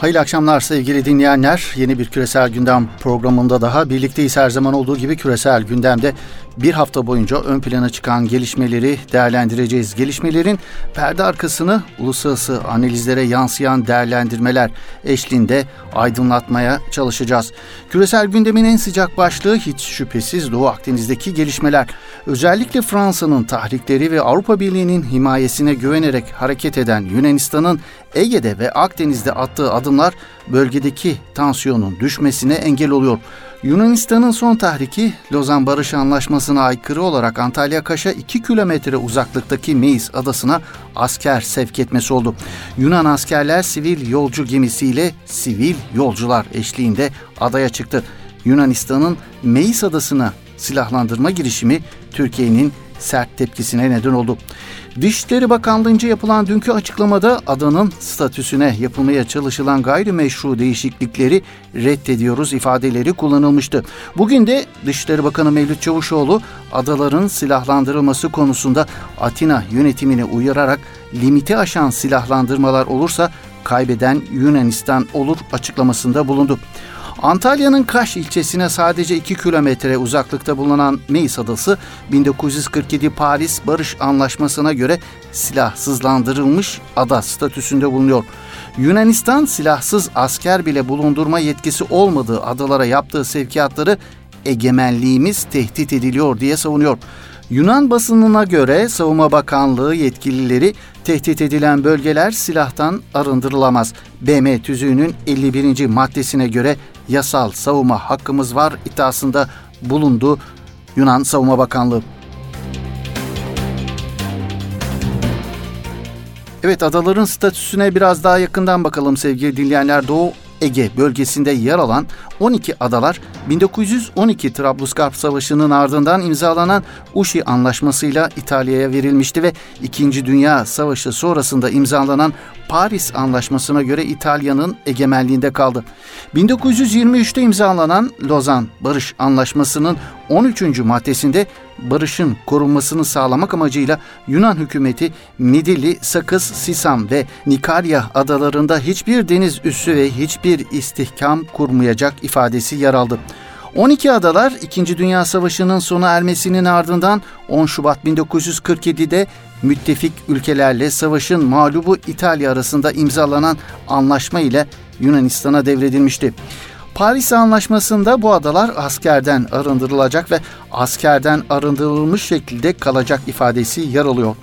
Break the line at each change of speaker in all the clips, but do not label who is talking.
Hayırlı akşamlar sevgili dinleyenler. Yeni bir küresel gündem programında daha birlikteyiz her zaman olduğu gibi küresel gündemde bir hafta boyunca ön plana çıkan gelişmeleri değerlendireceğiz. Gelişmelerin perde arkasını uluslararası analizlere yansıyan değerlendirmeler eşliğinde aydınlatmaya çalışacağız. Küresel gündemin en sıcak başlığı hiç şüphesiz Doğu Akdeniz'deki gelişmeler. Özellikle Fransa'nın tahrikleri ve Avrupa Birliği'nin himayesine güvenerek hareket eden Yunanistan'ın Ege'de ve Akdeniz'de attığı adımlar bölgedeki tansiyonun düşmesine engel oluyor. Yunanistan'ın son tahriki Lozan Barış Anlaşması'na aykırı olarak Antalya Kaş'a 2 kilometre uzaklıktaki Meis adasına asker sevk etmesi oldu. Yunan askerler sivil yolcu gemisiyle sivil yolcular eşliğinde adaya çıktı. Yunanistan'ın Meis adasına silahlandırma girişimi Türkiye'nin sert tepkisine neden oldu. Dışişleri Bakanlığı'nca yapılan dünkü açıklamada adanın statüsüne yapılmaya çalışılan gayrimeşru değişiklikleri reddediyoruz ifadeleri kullanılmıştı. Bugün de Dışişleri Bakanı Mevlüt Çavuşoğlu adaların silahlandırılması konusunda Atina yönetimini uyararak limiti aşan silahlandırmalar olursa kaybeden Yunanistan olur açıklamasında bulundu. Antalya'nın Kaş ilçesine sadece 2 kilometre uzaklıkta bulunan Meis Adası 1947 Paris Barış Anlaşması'na göre silahsızlandırılmış ada statüsünde bulunuyor. Yunanistan silahsız asker bile bulundurma yetkisi olmadığı adalara yaptığı sevkiyatları egemenliğimiz tehdit ediliyor diye savunuyor. Yunan basınına göre Savunma Bakanlığı yetkilileri tehdit edilen bölgeler silahtan arındırılamaz. BM tüzüğünün 51. maddesine göre yasal savunma hakkımız var iddiasında bulundu Yunan Savunma Bakanlığı. Evet adaların statüsüne biraz daha yakından bakalım sevgili dinleyenler. Doğu Ege bölgesinde yer alan 12 adalar 1912 Trablusgarp Savaşı'nın ardından imzalanan Uşi Anlaşması'yla İtalya'ya verilmişti ve 2. Dünya Savaşı sonrasında imzalanan Paris Anlaşması'na göre İtalya'nın egemenliğinde kaldı. 1923'te imzalanan Lozan Barış Anlaşması'nın 13. maddesinde barışın korunmasını sağlamak amacıyla Yunan hükümeti Midilli, Sakız, Sisam ve Nikarya adalarında hiçbir deniz üssü ve hiçbir istihkam kurmayacak ifadesi yer aldı. 12 adalar 2. Dünya Savaşı'nın sona ermesinin ardından 10 Şubat 1947'de müttefik ülkelerle savaşın mağlubu İtalya arasında imzalanan anlaşma ile Yunanistan'a devredilmişti. Paris Anlaşması'nda bu adalar askerden arındırılacak ve askerden arındırılmış şekilde kalacak ifadesi yer alıyor.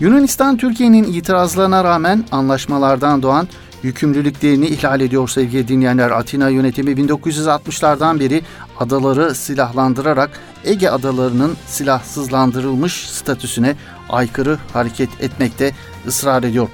Yunanistan Türkiye'nin itirazlarına rağmen anlaşmalardan doğan yükümlülüklerini ihlal ediyor sevgili dinleyenler. Atina yönetimi 1960'lardan beri adaları silahlandırarak Ege adalarının silahsızlandırılmış statüsüne aykırı hareket etmekte ısrar ediyor.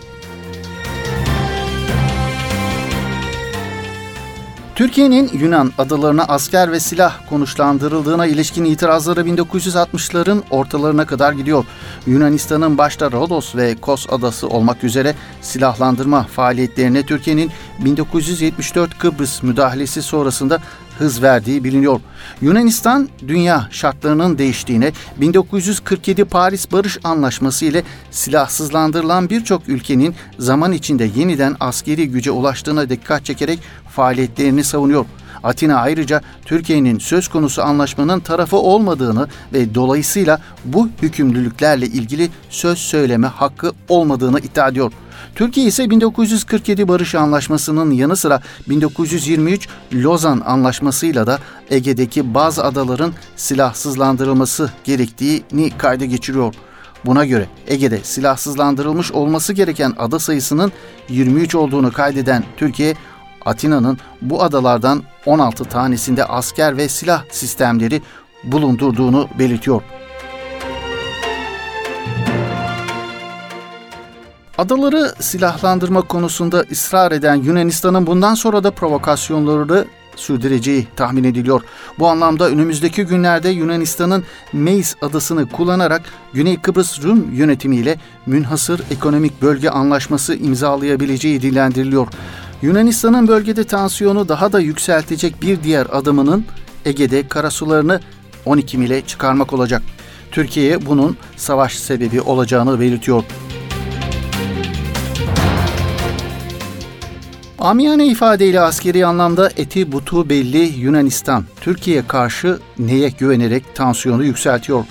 Türkiye'nin Yunan adalarına asker ve silah konuşlandırıldığına ilişkin itirazları 1960'ların ortalarına kadar gidiyor. Yunanistan'ın başta Rodos ve Kos adası olmak üzere silahlandırma faaliyetlerine Türkiye'nin 1974 Kıbrıs müdahalesi sonrasında hız verdiği biliniyor. Yunanistan dünya şartlarının değiştiğine 1947 Paris Barış Anlaşması ile silahsızlandırılan birçok ülkenin zaman içinde yeniden askeri güce ulaştığına dikkat çekerek faaliyetlerini savunuyor. Atina ayrıca Türkiye'nin söz konusu anlaşmanın tarafı olmadığını ve dolayısıyla bu hükümlülüklerle ilgili söz söyleme hakkı olmadığını iddia ediyor. Türkiye ise 1947 Barış Anlaşması'nın yanı sıra 1923 Lozan Anlaşması'yla da Ege'deki bazı adaların silahsızlandırılması gerektiğini kayda geçiriyor. Buna göre Ege'de silahsızlandırılmış olması gereken ada sayısının 23 olduğunu kaydeden Türkiye, Atina'nın bu adalardan 16 tanesinde asker ve silah sistemleri bulundurduğunu belirtiyor. Adaları silahlandırma konusunda ısrar eden Yunanistan'ın bundan sonra da provokasyonları sürdüreceği tahmin ediliyor. Bu anlamda önümüzdeki günlerde Yunanistan'ın Meis adasını kullanarak Güney Kıbrıs Rum yönetimiyle münhasır ekonomik bölge anlaşması imzalayabileceği dillendiriliyor. Yunanistan'ın bölgede tansiyonu daha da yükseltecek bir diğer adımının Ege'de karasularını 12 mile çıkarmak olacak. Türkiye bunun savaş sebebi olacağını belirtiyor. Amiyane ifadeyle askeri anlamda eti butu belli Yunanistan, Türkiye'ye karşı neye güvenerek tansiyonu yükseltiyor.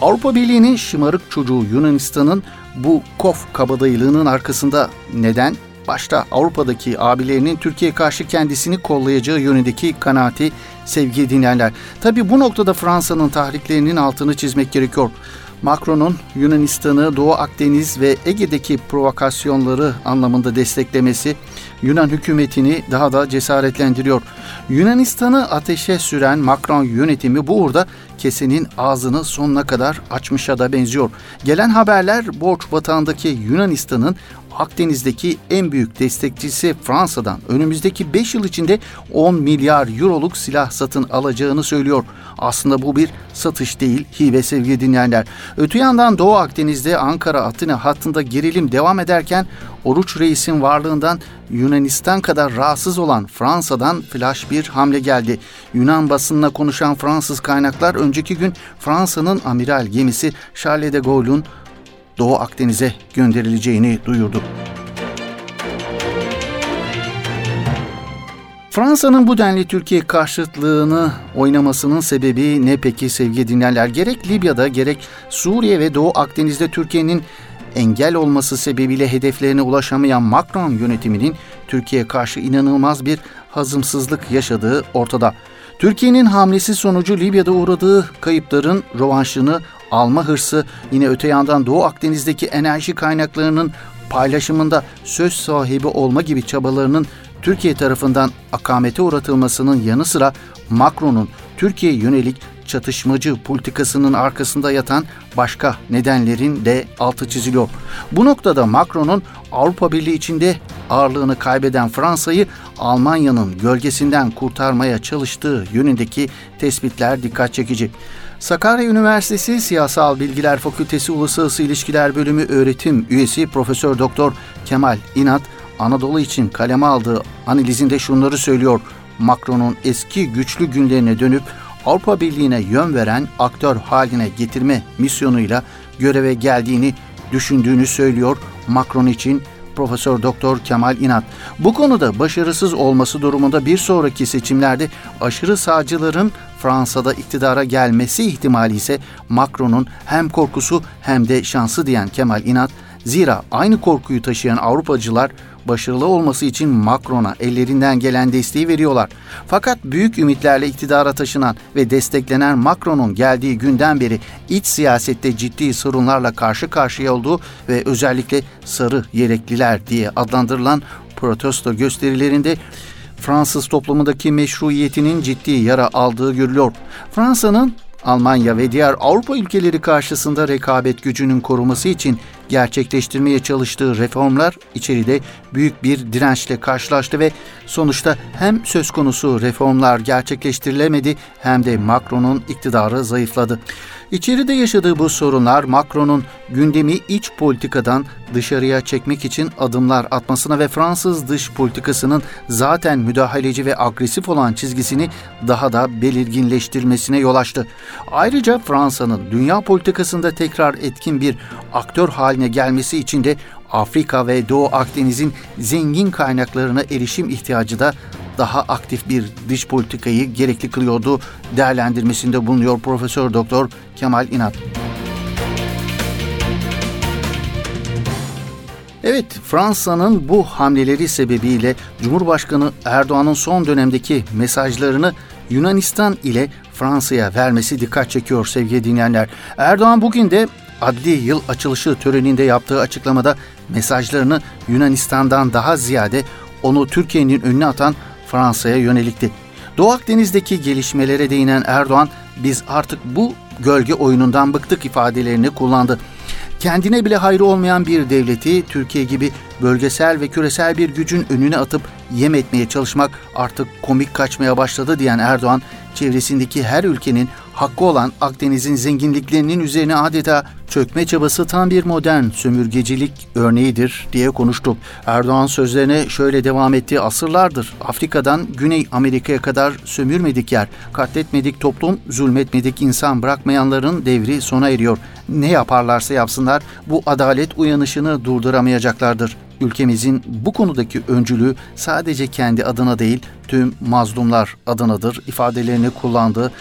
Avrupa Birliği'nin şımarık çocuğu Yunanistan'ın bu kof kabadayılığının arkasında neden? Başta Avrupa'daki abilerinin Türkiye karşı kendisini kollayacağı yönündeki kanaati sevgi dinlerler. Tabi bu noktada Fransa'nın tahriklerinin altını çizmek gerekiyor. Macron'un Yunanistan'ı Doğu Akdeniz ve Ege'deki provokasyonları anlamında desteklemesi Yunan hükümetini daha da cesaretlendiriyor. Yunanistan'ı ateşe süren Macron yönetimi bu uğurda kesenin ağzını sonuna kadar açmışa da benziyor. Gelen haberler borç batağındaki Yunanistan'ın Akdeniz'deki en büyük destekçisi Fransa'dan önümüzdeki 5 yıl içinde 10 milyar euroluk silah satın alacağını söylüyor. Aslında bu bir satış değil, hibe sevgili dinleyenler. Öte yandan Doğu Akdeniz'de Ankara-Atina hattında gerilim devam ederken Oruç Reis'in varlığından Yunanistan kadar rahatsız olan Fransa'dan flash bir hamle geldi. Yunan basınına konuşan Fransız kaynaklar önceki gün Fransa'nın amiral gemisi Charles de Gaulle'un Doğu Akdeniz'e gönderileceğini duyurdu. Fransa'nın bu denli Türkiye karşıtlığını oynamasının sebebi ne peki sevgili dinlerler? Gerek Libya'da gerek Suriye ve Doğu Akdeniz'de Türkiye'nin engel olması sebebiyle hedeflerine ulaşamayan Macron yönetiminin Türkiye'ye karşı inanılmaz bir hazımsızlık yaşadığı ortada. Türkiye'nin hamlesi sonucu Libya'da uğradığı kayıpların rovanşını alma hırsı yine öte yandan Doğu Akdeniz'deki enerji kaynaklarının paylaşımında söz sahibi olma gibi çabalarının Türkiye tarafından akamete uğratılmasının yanı sıra Macron'un Türkiye yönelik çatışmacı politikasının arkasında yatan başka nedenlerin de altı çiziliyor. Bu noktada Macron'un Avrupa Birliği içinde ağırlığını kaybeden Fransa'yı Almanya'nın gölgesinden kurtarmaya çalıştığı yönündeki tespitler dikkat çekici. Sakarya Üniversitesi Siyasal Bilgiler Fakültesi Uluslararası İlişkiler Bölümü öğretim üyesi Profesör Doktor Kemal İnat Anadolu için kaleme aldığı analizinde şunları söylüyor. Macron'un eski güçlü günlerine dönüp Avrupa Birliği'ne yön veren aktör haline getirme misyonuyla göreve geldiğini düşündüğünü söylüyor Macron için Profesör Doktor Kemal İnat. Bu konuda başarısız olması durumunda bir sonraki seçimlerde aşırı sağcıların Fransa'da iktidara gelmesi ihtimali ise Macron'un hem korkusu hem de şansı diyen Kemal İnat, zira aynı korkuyu taşıyan Avrupacılar başarılı olması için Macron'a ellerinden gelen desteği veriyorlar. Fakat büyük ümitlerle iktidara taşınan ve desteklenen Macron'un geldiği günden beri iç siyasette ciddi sorunlarla karşı karşıya olduğu ve özellikle sarı yelekliler diye adlandırılan protesto gösterilerinde Fransız toplumundaki meşruiyetinin ciddi yara aldığı görülüyor. Fransa'nın Almanya ve diğer Avrupa ülkeleri karşısında rekabet gücünün koruması için gerçekleştirmeye çalıştığı reformlar içeride büyük bir dirençle karşılaştı ve sonuçta hem söz konusu reformlar gerçekleştirilemedi hem de Macron'un iktidarı zayıfladı. İçeride yaşadığı bu sorunlar Macron'un gündemi iç politikadan dışarıya çekmek için adımlar atmasına ve Fransız dış politikasının zaten müdahaleci ve agresif olan çizgisini daha da belirginleştirmesine yol açtı. Ayrıca Fransa'nın dünya politikasında tekrar etkin bir aktör haline gelmesi için de Afrika ve Doğu Akdeniz'in zengin kaynaklarına erişim ihtiyacı da daha aktif bir dış politikayı gerekli kılıyordu değerlendirmesinde bulunuyor Profesör Doktor Kemal İnat. Evet, Fransa'nın bu hamleleri sebebiyle Cumhurbaşkanı Erdoğan'ın son dönemdeki mesajlarını Yunanistan ile Fransa'ya vermesi dikkat çekiyor sevgili dinleyenler. Erdoğan bugün de adli yıl açılışı töreninde yaptığı açıklamada mesajlarını Yunanistan'dan daha ziyade onu Türkiye'nin önüne atan Fransa'ya yönelikti. Doğu Akdeniz'deki gelişmelere değinen Erdoğan, biz artık bu gölge oyunundan bıktık ifadelerini kullandı. Kendine bile hayrı olmayan bir devleti Türkiye gibi bölgesel ve küresel bir gücün önüne atıp yem etmeye çalışmak artık komik kaçmaya başladı diyen Erdoğan, çevresindeki her ülkenin hakkı olan Akdeniz'in zenginliklerinin üzerine adeta çökme çabası tam bir modern sömürgecilik örneğidir diye konuştu. Erdoğan sözlerine şöyle devam etti. Asırlardır Afrika'dan Güney Amerika'ya kadar sömürmedik yer, katletmedik toplum, zulmetmedik insan bırakmayanların devri sona eriyor. Ne yaparlarsa yapsınlar bu adalet uyanışını durduramayacaklardır ülkemizin bu konudaki öncülüğü sadece kendi adına değil tüm mazlumlar adınadır ifadelerini kullandı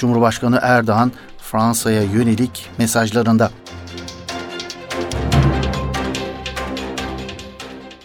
Cumhurbaşkanı Erdoğan Fransa'ya yönelik mesajlarında.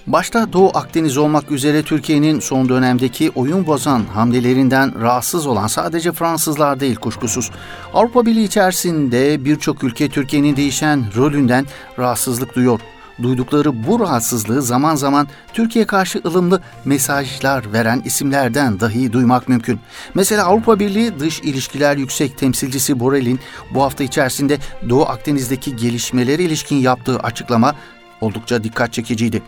Başta Doğu Akdeniz olmak üzere Türkiye'nin son dönemdeki oyun bozan hamlelerinden rahatsız olan sadece Fransızlar değil kuşkusuz. Avrupa Birliği içerisinde birçok ülke Türkiye'nin değişen rolünden rahatsızlık duyuyor. Duydukları bu rahatsızlığı zaman zaman Türkiye karşı ılımlı mesajlar veren isimlerden dahi duymak mümkün. Mesela Avrupa Birliği Dış İlişkiler Yüksek Temsilcisi Borrell'in bu hafta içerisinde Doğu Akdeniz'deki gelişmelere ilişkin yaptığı açıklama oldukça dikkat çekiciydi.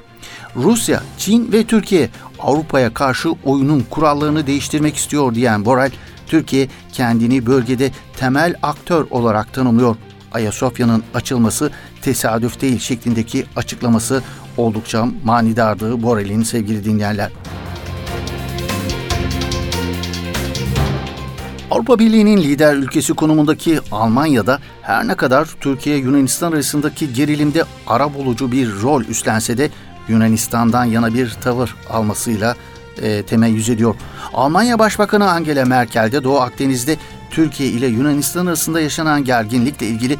Rusya, Çin ve Türkiye Avrupa'ya karşı oyunun kurallarını değiştirmek istiyor diyen Borrell, Türkiye kendini bölgede temel aktör olarak tanımlıyor. Ayasofya'nın açılması tesadüf değil şeklindeki açıklaması oldukça manidardı Borrell'in sevgili dinleyenler. Avrupa Birliği'nin lider ülkesi konumundaki Almanya'da her ne kadar Türkiye-Yunanistan arasındaki gerilimde ara bulucu bir rol üstlense de Yunanistan'dan yana bir tavır almasıyla e, temeyyüz ediyor. Almanya Başbakanı Angela Merkel de Doğu Akdeniz'de Türkiye ile Yunanistan arasında yaşanan gerginlikle ilgili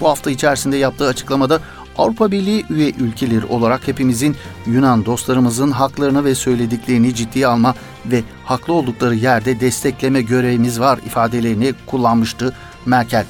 bu hafta içerisinde yaptığı açıklamada Avrupa Birliği üye ülkeleri olarak hepimizin Yunan dostlarımızın haklarını ve söylediklerini ciddiye alma ve haklı oldukları yerde destekleme görevimiz var ifadelerini kullanmıştı Merkel.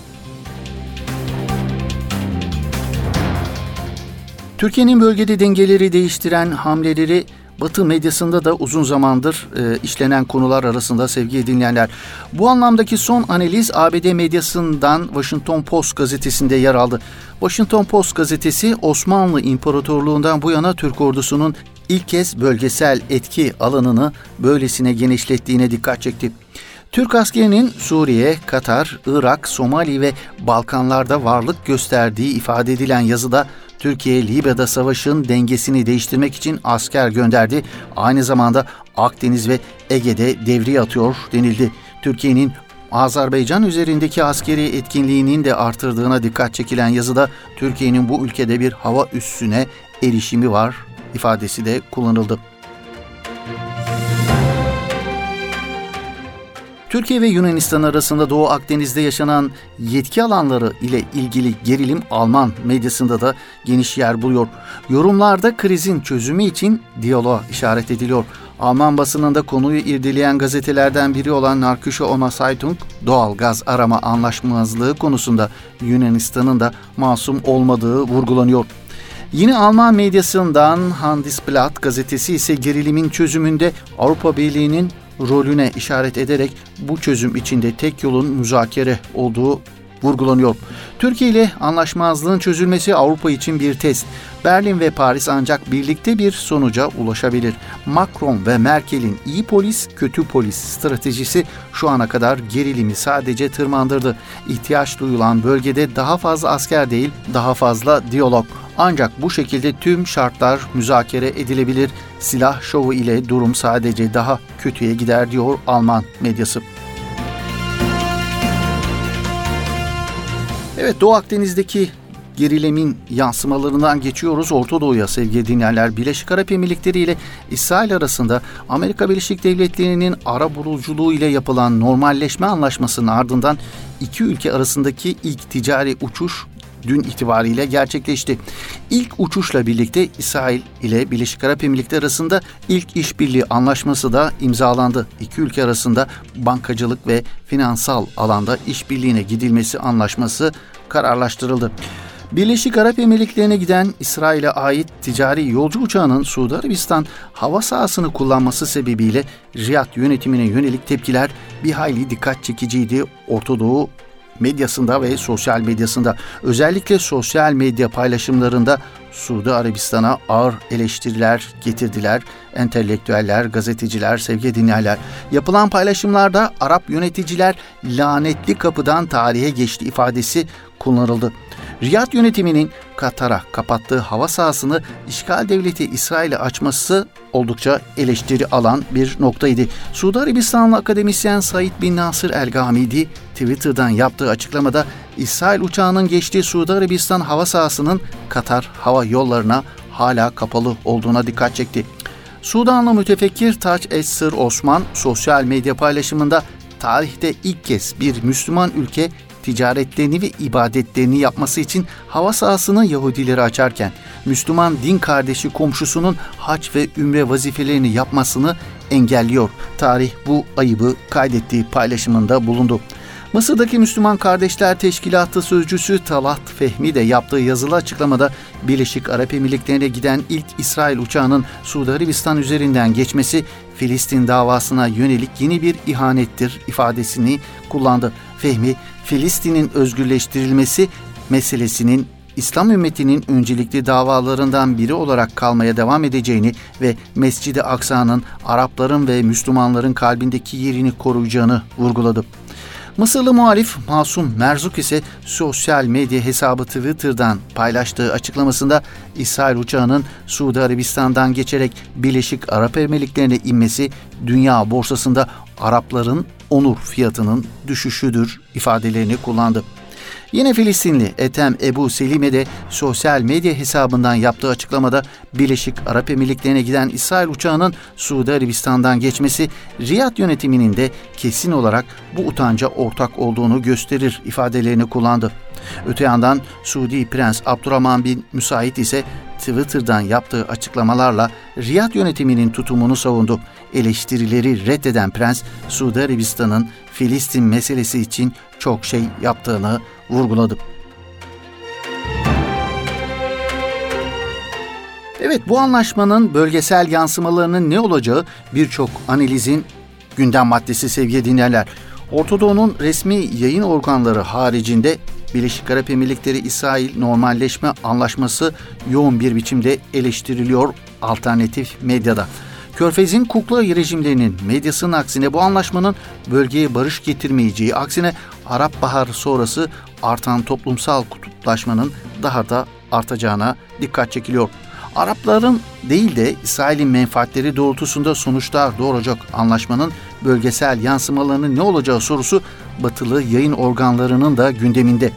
Türkiye'nin bölgede dengeleri değiştiren hamleleri Batı medyasında da uzun zamandır e, işlenen konular arasında sevgili dinleyenler. Bu anlamdaki son analiz ABD medyasından Washington Post gazetesinde yer aldı. Washington Post gazetesi Osmanlı İmparatorluğundan bu yana Türk ordusunun ilk kez bölgesel etki alanını böylesine genişlettiğine dikkat çekti. Türk askerinin Suriye, Katar, Irak, Somali ve Balkanlarda varlık gösterdiği ifade edilen yazıda Türkiye Libya'da savaşın dengesini değiştirmek için asker gönderdi. Aynı zamanda Akdeniz ve Ege'de devriye atıyor denildi. Türkiye'nin Azerbaycan üzerindeki askeri etkinliğinin de artırdığına dikkat çekilen yazıda Türkiye'nin bu ülkede bir hava üssüne erişimi var ifadesi de kullanıldı. Türkiye ve Yunanistan arasında Doğu Akdeniz'de yaşanan yetki alanları ile ilgili gerilim Alman medyasında da geniş yer buluyor. Yorumlarda krizin çözümü için diyaloğa işaret ediliyor. Alman basınında konuyu irdeleyen gazetelerden biri olan Narkische Ona Zeitung, doğal gaz arama anlaşmazlığı konusunda Yunanistan'ın da masum olmadığı vurgulanıyor. Yine Alman medyasından Handelsblatt gazetesi ise gerilimin çözümünde Avrupa Birliği'nin rolüne işaret ederek bu çözüm içinde tek yolun müzakere olduğu vurgulanıyor. Türkiye ile anlaşmazlığın çözülmesi Avrupa için bir test. Berlin ve Paris ancak birlikte bir sonuca ulaşabilir. Macron ve Merkel'in iyi polis, kötü polis stratejisi şu ana kadar gerilimi sadece tırmandırdı. İhtiyaç duyulan bölgede daha fazla asker değil, daha fazla diyalog. Ancak bu şekilde tüm şartlar müzakere edilebilir. Silah şovu ile durum sadece daha kötüye gider diyor Alman medyası. Evet Doğu Akdeniz'deki gerilemin yansımalarından geçiyoruz Orta Doğu'ya sevgili dinleyenler. Birleşik Arap Emirlikleri ile İsrail arasında Amerika Birleşik Devletleri'nin ara buluculuğu ile yapılan normalleşme anlaşmasının ardından iki ülke arasındaki ilk ticari uçuş dün itibariyle gerçekleşti. İlk uçuşla birlikte İsrail ile Birleşik Arap Emirlikleri arasında ilk işbirliği anlaşması da imzalandı. İki ülke arasında bankacılık ve finansal alanda işbirliğine gidilmesi anlaşması kararlaştırıldı. Birleşik Arap Emirlikleri'ne giden İsrail'e ait ticari yolcu uçağının Suudi Arabistan hava sahasını kullanması sebebiyle Riyad yönetimine yönelik tepkiler bir hayli dikkat çekiciydi. Orta Doğu medyasında ve sosyal medyasında özellikle sosyal medya paylaşımlarında Suudi Arabistan'a ağır eleştiriler getirdiler. Entelektüeller, gazeteciler, sevgi dinleyenler. Yapılan paylaşımlarda Arap yöneticiler lanetli kapıdan tarihe geçti ifadesi kullanıldı. Riyad yönetiminin Katar'a kapattığı hava sahasını işgal devleti İsrail'e açması oldukça eleştiri alan bir noktaydı. Suudi Arabistanlı akademisyen Said bin Nasır El Gamidi Twitter'dan yaptığı açıklamada İsrail uçağının geçtiği Suudi Arabistan hava sahasının Katar hava yollarına hala kapalı olduğuna dikkat çekti. Sudanlı mütefekkir Taç Es-Sır Osman sosyal medya paylaşımında tarihte ilk kez bir Müslüman ülke ticaretlerini ve ibadetlerini yapması için hava sahasını Yahudilere açarken Müslüman din kardeşi komşusunun haç ve ümre vazifelerini yapmasını engelliyor. Tarih bu ayıbı kaydettiği paylaşımında bulundu. Mısır'daki Müslüman Kardeşler Teşkilatı sözcüsü Talat Fehmi de yaptığı yazılı açıklamada Birleşik Arap Emirlikleri'ne giden ilk İsrail uçağının Suudi Arabistan üzerinden geçmesi Filistin davasına yönelik yeni bir ihanettir ifadesini kullandı. Fehmi, Filistin'in özgürleştirilmesi meselesinin İslam ümmetinin öncelikli davalarından biri olarak kalmaya devam edeceğini ve Mescid-i Aksa'nın Arapların ve Müslümanların kalbindeki yerini koruyacağını vurguladı. Mısırlı muhalif Masum Merzuk ise sosyal medya hesabı Twitter'dan paylaştığı açıklamasında İsrail uçağının Suudi Arabistan'dan geçerek Birleşik Arap Emirlikleri'ne inmesi dünya borsasında Arapların onur fiyatının düşüşüdür ifadelerini kullandı. Yine Filistinli Etem Ebu Selime de sosyal medya hesabından yaptığı açıklamada Birleşik Arap Emirlikleri'ne giden İsrail uçağının Suudi Arabistan'dan geçmesi Riyad yönetiminin de kesin olarak bu utanca ortak olduğunu gösterir ifadelerini kullandı. Öte yandan Suudi Prens Abdurrahman bin Müsait ise Twitter'dan yaptığı açıklamalarla Riyad yönetiminin tutumunu savundu. Eleştirileri reddeden prens, Suudi Arabistan'ın Filistin meselesi için çok şey yaptığını vurguladı. Evet bu anlaşmanın bölgesel yansımalarının ne olacağı birçok analizin gündem maddesi sevgili dinleyenler. Ortadoğu'nun resmi yayın organları haricinde Birleşik Arap Emirlikleri İsrail Normalleşme Anlaşması yoğun bir biçimde eleştiriliyor alternatif medyada. Körfez'in kukla rejimlerinin medyasının aksine bu anlaşmanın bölgeye barış getirmeyeceği, aksine Arap Baharı sonrası artan toplumsal kutuplaşmanın daha da artacağına dikkat çekiliyor. Arapların değil de İsrail'in menfaatleri doğrultusunda sonuçlar doğuracak anlaşmanın bölgesel yansımalarının ne olacağı sorusu batılı yayın organlarının da gündeminde.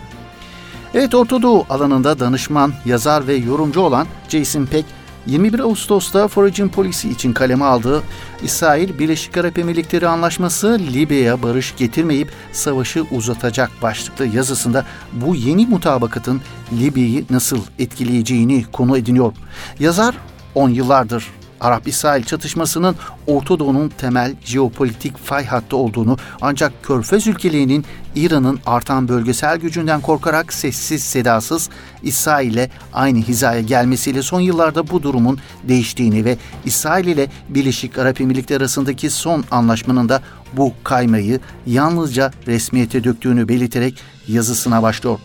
Evet Orta Doğu alanında danışman, yazar ve yorumcu olan Jason Peck 21 Ağustos'ta Foreign Policy için kaleme aldığı İsrail Birleşik Arap Emirlikleri Anlaşması Libya'ya barış getirmeyip savaşı uzatacak başlıklı yazısında bu yeni mutabakatın Libya'yı nasıl etkileyeceğini konu ediniyor. Yazar 10 yıllardır Arap-İsrail çatışmasının Orta Doğu'nun temel jeopolitik fay hattı olduğunu ancak Körfez ülkelerinin İran'ın artan bölgesel gücünden korkarak sessiz sedasız İsrail ile aynı hizaya gelmesiyle son yıllarda bu durumun değiştiğini ve İsrail ile Birleşik Arap Emirlikleri arasındaki son anlaşmanın da bu kaymayı yalnızca resmiyete döktüğünü belirterek yazısına başlıyor.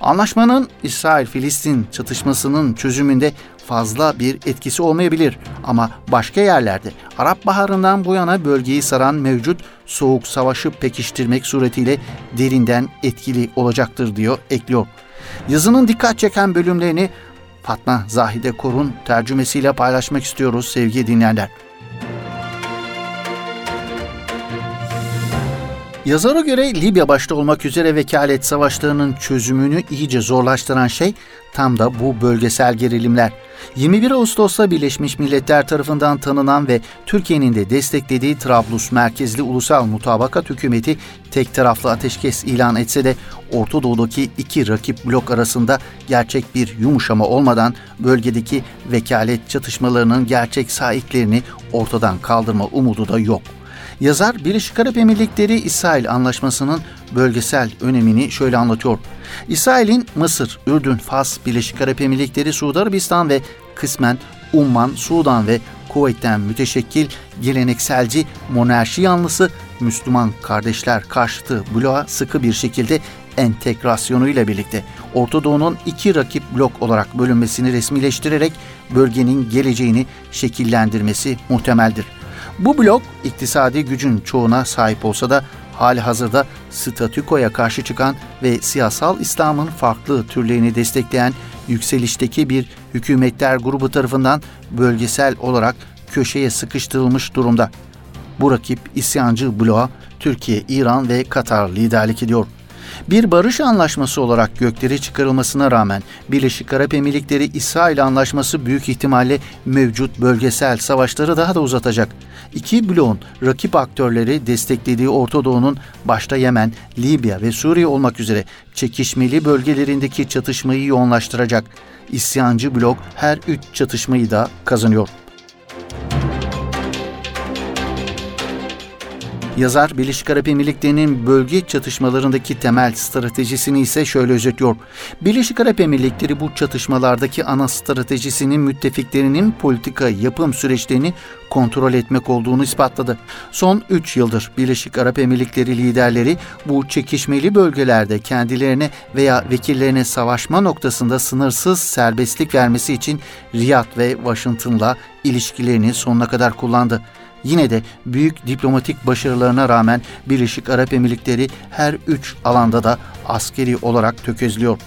Anlaşmanın İsrail-Filistin çatışmasının çözümünde fazla bir etkisi olmayabilir ama başka yerlerde Arap Baharı'ndan bu yana bölgeyi saran mevcut soğuk savaşı pekiştirmek suretiyle derinden etkili olacaktır diyor ekliyor. Yazının dikkat çeken bölümlerini Fatma Zahide Korun tercümesiyle paylaşmak istiyoruz sevgili dinleyenler. Yazara göre Libya başta olmak üzere vekalet savaşlarının çözümünü iyice zorlaştıran şey tam da bu bölgesel gerilimler. 21 Ağustos'ta Birleşmiş Milletler tarafından tanınan ve Türkiye'nin de desteklediği Trablus merkezli ulusal mutabakat hükümeti tek taraflı ateşkes ilan etse de Orta Doğu'daki iki rakip blok arasında gerçek bir yumuşama olmadan bölgedeki vekalet çatışmalarının gerçek sahiplerini ortadan kaldırma umudu da yok. Yazar Birleşik Arap Emirlikleri İsrail Anlaşması'nın bölgesel önemini şöyle anlatıyor. İsrail'in Mısır, Ürdün, Fas, Birleşik Arap Emirlikleri, Suudi Arabistan ve kısmen Umman, Sudan ve Kuveyt'ten müteşekkil gelenekselci monarşi yanlısı Müslüman kardeşler karşıtı bloğa sıkı bir şekilde entegrasyonuyla birlikte Orta Doğu'nun iki rakip blok olarak bölünmesini resmileştirerek bölgenin geleceğini şekillendirmesi muhtemeldir. Bu blok iktisadi gücün çoğuna sahip olsa da hali hazırda statükoya karşı çıkan ve siyasal İslam'ın farklı türlerini destekleyen yükselişteki bir hükümetler grubu tarafından bölgesel olarak köşeye sıkıştırılmış durumda. Bu rakip isyancı bloğa Türkiye, İran ve Katar liderlik ediyor. Bir barış anlaşması olarak göklere çıkarılmasına rağmen Birleşik Arap Emirlikleri İsrail anlaşması büyük ihtimalle mevcut bölgesel savaşları daha da uzatacak. İki bloğun rakip aktörleri desteklediği Orta Doğu'nun başta Yemen, Libya ve Suriye olmak üzere çekişmeli bölgelerindeki çatışmayı yoğunlaştıracak. İsyancı blok her üç çatışmayı da kazanıyor. Yazar Birleşik Arap Emirlikleri'nin bölge çatışmalarındaki temel stratejisini ise şöyle özetliyor. Birleşik Arap Emirlikleri bu çatışmalardaki ana stratejisinin müttefiklerinin politika yapım süreçlerini kontrol etmek olduğunu ispatladı. Son 3 yıldır Birleşik Arap Emirlikleri liderleri bu çekişmeli bölgelerde kendilerine veya vekillerine savaşma noktasında sınırsız serbestlik vermesi için Riyad ve Washington'la ilişkilerini sonuna kadar kullandı. Yine de büyük diplomatik başarılarına rağmen Birleşik Arap Emirlikleri her üç alanda da askeri olarak tökezliyor.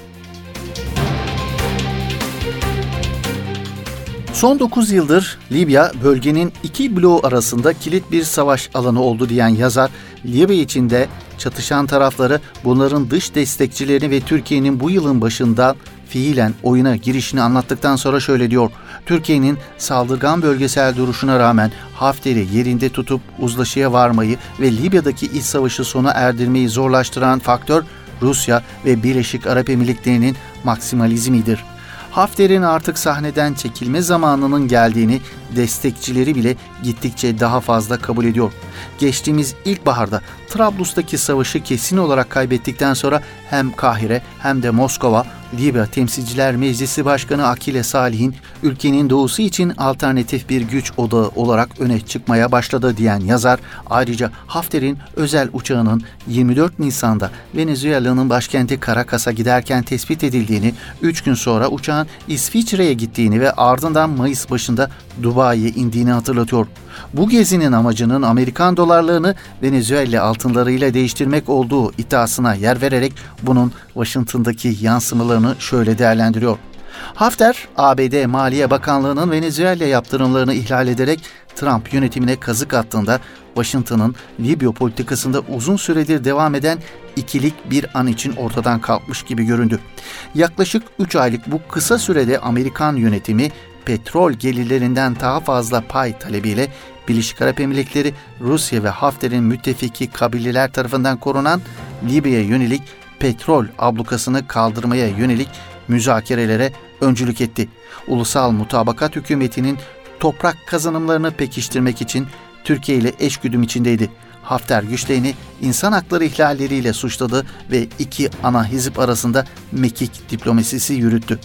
Son 9 yıldır Libya bölgenin iki bloğu arasında kilit bir savaş alanı oldu diyen yazar, Libya içinde çatışan tarafları bunların dış destekçilerini ve Türkiye'nin bu yılın başında fiilen oyuna girişini anlattıktan sonra şöyle diyor. Türkiye'nin saldırgan bölgesel duruşuna rağmen Hafter'i yerinde tutup uzlaşıya varmayı ve Libya'daki iç savaşı sona erdirmeyi zorlaştıran faktör Rusya ve Birleşik Arap Emirlikleri'nin maksimalizmidir. Hafter'in artık sahneden çekilme zamanının geldiğini destekçileri bile gittikçe daha fazla kabul ediyor. Geçtiğimiz ilkbaharda Trablus'taki savaşı kesin olarak kaybettikten sonra hem Kahire hem de Moskova Libya Temsilciler Meclisi Başkanı Akile Salih'in ülkenin doğusu için alternatif bir güç odağı olarak öne çıkmaya başladı diyen yazar, ayrıca Hafter'in özel uçağının 24 Nisan'da Venezuela'nın başkenti Caracas'a giderken tespit edildiğini, 3 gün sonra uçağın İsviçre'ye gittiğini ve ardından Mayıs başında Dubai'ye indiğini hatırlatıyor. Bu gezinin amacının Amerikan dolarlarını Venezuela altınlarıyla değiştirmek olduğu iddiasına yer vererek bunun Washington'daki yansımalarını şöyle değerlendiriyor. Hafter, ABD Maliye Bakanlığı'nın Venezuela yaptırımlarını ihlal ederek Trump yönetimine kazık attığında Washington'ın Libya politikasında uzun süredir devam eden ikilik bir an için ortadan kalkmış gibi göründü. Yaklaşık 3 aylık bu kısa sürede Amerikan yönetimi petrol gelirlerinden daha fazla pay talebiyle Birleşik Arap Emirlikleri, Rusya ve Hafter'in müttefiki kabileler tarafından korunan Libya'ya yönelik petrol ablukasını kaldırmaya yönelik müzakerelere öncülük etti. Ulusal Mutabakat Hükümeti'nin toprak kazanımlarını pekiştirmek için Türkiye ile eşgüdüm içindeydi. Hafter güçlerini insan hakları ihlalleriyle suçladı ve iki ana hizip arasında mekik diplomasisi yürüttü.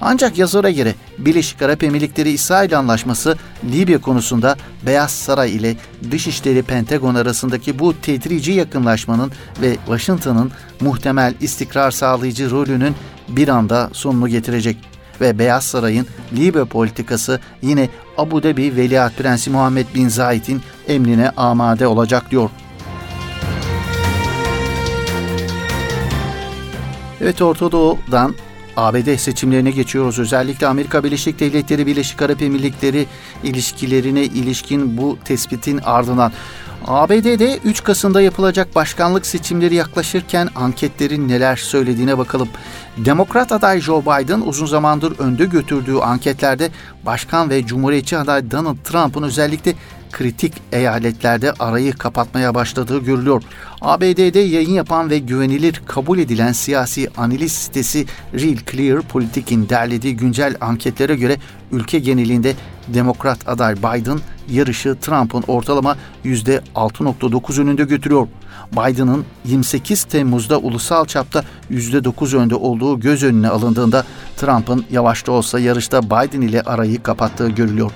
Ancak yazara göre Birleşik Arap Emirlikleri İsrail Anlaşması Libya konusunda Beyaz Saray ile Dışişleri Pentagon arasındaki bu tedrici yakınlaşmanın ve Washington'ın muhtemel istikrar sağlayıcı rolünün bir anda sonunu getirecek ve Beyaz Saray'ın Libya politikası yine Abu Dhabi Veliaht Prensi Muhammed Bin Zayed'in emrine amade olacak diyor. Evet Orta Doğu'dan ABD seçimlerine geçiyoruz. Özellikle Amerika Birleşik Devletleri Birleşik Arap Emirlikleri ilişkilerine ilişkin bu tespitin ardından ABD'de 3 Kasım'da yapılacak başkanlık seçimleri yaklaşırken anketlerin neler söylediğine bakalım. Demokrat aday Joe Biden uzun zamandır önde götürdüğü anketlerde başkan ve cumhuriyetçi aday Donald Trump'ın özellikle kritik eyaletlerde arayı kapatmaya başladığı görülüyor. ABD'de yayın yapan ve güvenilir kabul edilen siyasi analiz sitesi Real Clear Politik'in derlediği güncel anketlere göre ülke genelinde Demokrat aday Biden yarışı Trump'ın ortalama %6.9 önünde götürüyor. Biden'ın 28 Temmuz'da ulusal çapta %9 önde olduğu göz önüne alındığında Trump'ın yavaşta olsa yarışta Biden ile arayı kapattığı görülüyor.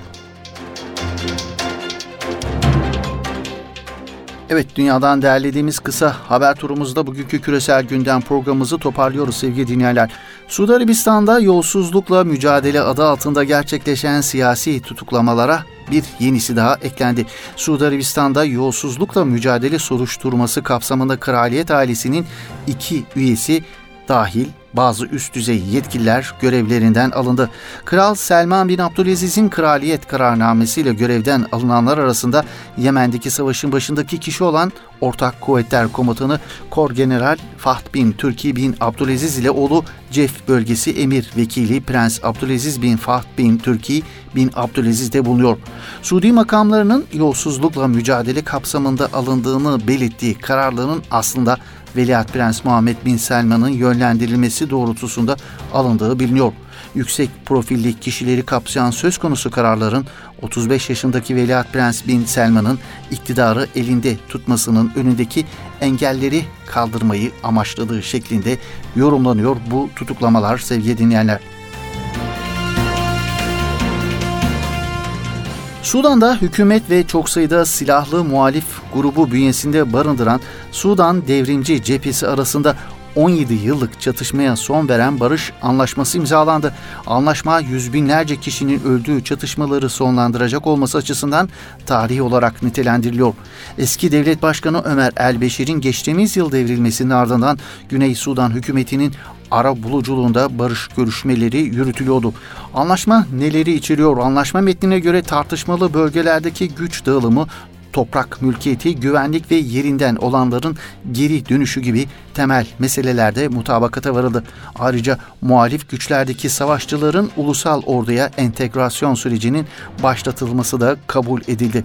Evet dünyadan derlediğimiz kısa haber turumuzda bugünkü küresel gündem programımızı toparlıyoruz sevgili dinleyenler. Suudi Arabistan'da yolsuzlukla mücadele adı altında gerçekleşen siyasi tutuklamalara bir yenisi daha eklendi. Suudi Arabistan'da yolsuzlukla mücadele soruşturması kapsamında kraliyet ailesinin iki üyesi dahil bazı üst düzey yetkililer görevlerinden alındı. Kral Selman bin Abdülaziz'in kraliyet kararnamesiyle görevden alınanlar arasında Yemen'deki savaşın başındaki kişi olan Ortak Kuvvetler Komutanı Kor General Fahd bin Türki bin Abdülaziz ile oğlu Cef bölgesi emir vekili Prens Abdülaziz bin Fahd bin Türki bin Abdülaziz de bulunuyor. Suudi makamlarının yolsuzlukla mücadele kapsamında alındığını belirttiği kararların aslında Veliaht Prens Muhammed Bin Selman'ın yönlendirilmesi doğrultusunda alındığı biliniyor. Yüksek profilli kişileri kapsayan söz konusu kararların 35 yaşındaki Veliaht Prens Bin Selman'ın iktidarı elinde tutmasının önündeki engelleri kaldırmayı amaçladığı şeklinde yorumlanıyor bu tutuklamalar sevgili dinleyenler. Sudan'da hükümet ve çok sayıda silahlı muhalif grubu bünyesinde barındıran Sudan Devrimci Cephesi arasında 17 yıllık çatışmaya son veren barış anlaşması imzalandı. Anlaşma yüz binlerce kişinin öldüğü çatışmaları sonlandıracak olması açısından tarihi olarak nitelendiriliyor. Eski devlet başkanı Ömer El-Beşir'in geçtiğimiz yıl devrilmesinin ardından Güney Sudan hükümetinin ara buluculuğunda barış görüşmeleri yürütülüyordu. Anlaşma neleri içeriyor? Anlaşma metnine göre tartışmalı bölgelerdeki güç dağılımı toprak mülkiyeti, güvenlik ve yerinden olanların geri dönüşü gibi temel meselelerde mutabakata varıldı. Ayrıca muhalif güçlerdeki savaşçıların ulusal orduya entegrasyon sürecinin başlatılması da kabul edildi.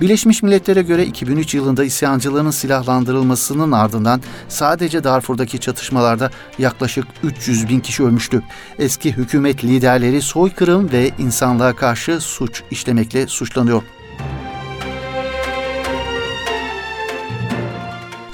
Birleşmiş Milletler'e göre 2003 yılında isyancıların silahlandırılmasının ardından sadece Darfur'daki çatışmalarda yaklaşık 300 bin kişi ölmüştü. Eski hükümet liderleri soykırım ve insanlığa karşı suç işlemekle suçlanıyor.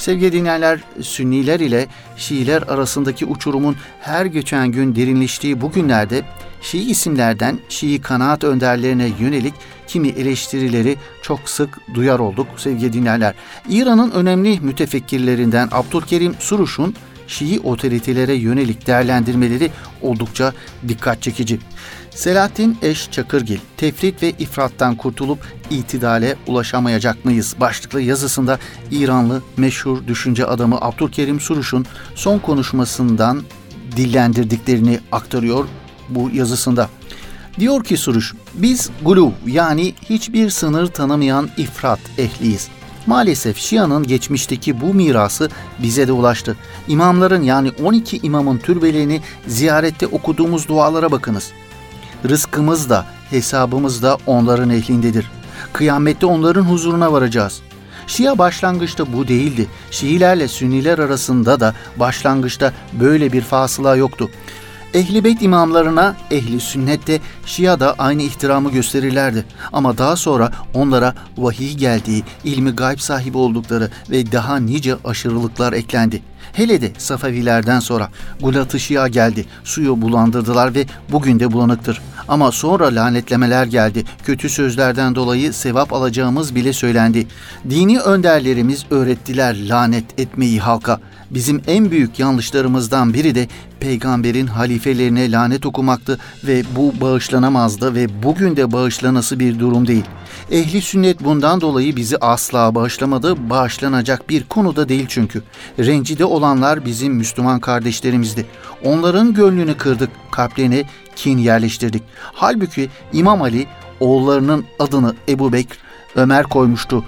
Sevgili dinleyenler, Sünniler ile Şiiler arasındaki uçurumun her geçen gün derinleştiği bu günlerde Şii isimlerden Şii kanaat önderlerine yönelik kimi eleştirileri çok sık duyar olduk sevgili dinleyenler. İran'ın önemli mütefekkirlerinden Abdülkerim Suruş'un Şii otoritelere yönelik değerlendirmeleri oldukça dikkat çekici. Selahattin Eş Çakırgil, tefrit ve ifrattan kurtulup itidale ulaşamayacak mıyız? Başlıklı yazısında İranlı meşhur düşünce adamı Abdülkerim Suruş'un son konuşmasından dillendirdiklerini aktarıyor bu yazısında. Diyor ki Suruş, biz gulu yani hiçbir sınır tanımayan ifrat ehliyiz. Maalesef Şia'nın geçmişteki bu mirası bize de ulaştı. İmamların yani 12 imamın türbelerini ziyarette okuduğumuz dualara bakınız. Rızkımız da hesabımız da onların ehlindedir. Kıyamette onların huzuruna varacağız. Şia başlangıçta bu değildi. Şiilerle Sünniler arasında da başlangıçta böyle bir fasıla yoktu. Ehli beyt imamlarına ehli sünnette Şia da aynı ihtiramı gösterirlerdi. Ama daha sonra onlara vahiy geldiği, ilmi gayb sahibi oldukları ve daha nice aşırılıklar eklendi. Hele de Safevilerden sonra Gulat-ı Şia geldi. Suyu bulandırdılar ve bugün de bulanıktır. Ama sonra lanetlemeler geldi. Kötü sözlerden dolayı sevap alacağımız bile söylendi. Dini önderlerimiz öğrettiler lanet etmeyi halka. Bizim en büyük yanlışlarımızdan biri de peygamberin halifelerine lanet okumaktı ve bu bağışlanamazdı ve bugün de bağışlanası bir durum değil. Ehli sünnet bundan dolayı bizi asla bağışlamadı, bağışlanacak bir konuda değil çünkü. Rencide olanlar bizim Müslüman kardeşlerimizdi. Onların gönlünü kırdık, kalplerine kin yerleştirdik. Halbuki İmam Ali oğullarının adını Ebu Bekr, Ömer koymuştu.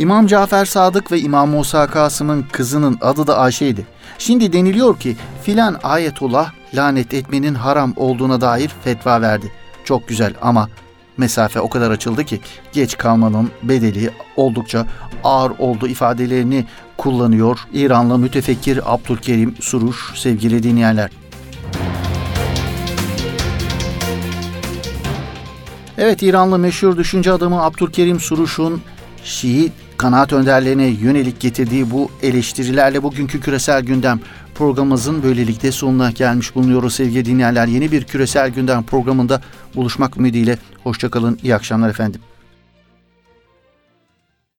İmam Cafer Sadık ve İmam Musa Kasım'ın kızının adı da Ayşe'ydi. Şimdi deniliyor ki filan ayetullah lanet etmenin haram olduğuna dair fetva verdi. Çok güzel ama mesafe o kadar açıldı ki geç kalmanın bedeli oldukça ağır oldu ifadelerini kullanıyor İranlı mütefekkir Abdülkerim Suruş sevgili dinleyenler. Evet İranlı meşhur düşünce adamı Abdülkerim Suruş'un Şii kanaat önderlerine yönelik getirdiği bu eleştirilerle bugünkü küresel gündem programımızın böylelikle sonuna gelmiş bulunuyoruz sevgili dinleyenler. Yeni bir küresel gündem programında buluşmak ümidiyle. Hoşçakalın, iyi akşamlar efendim.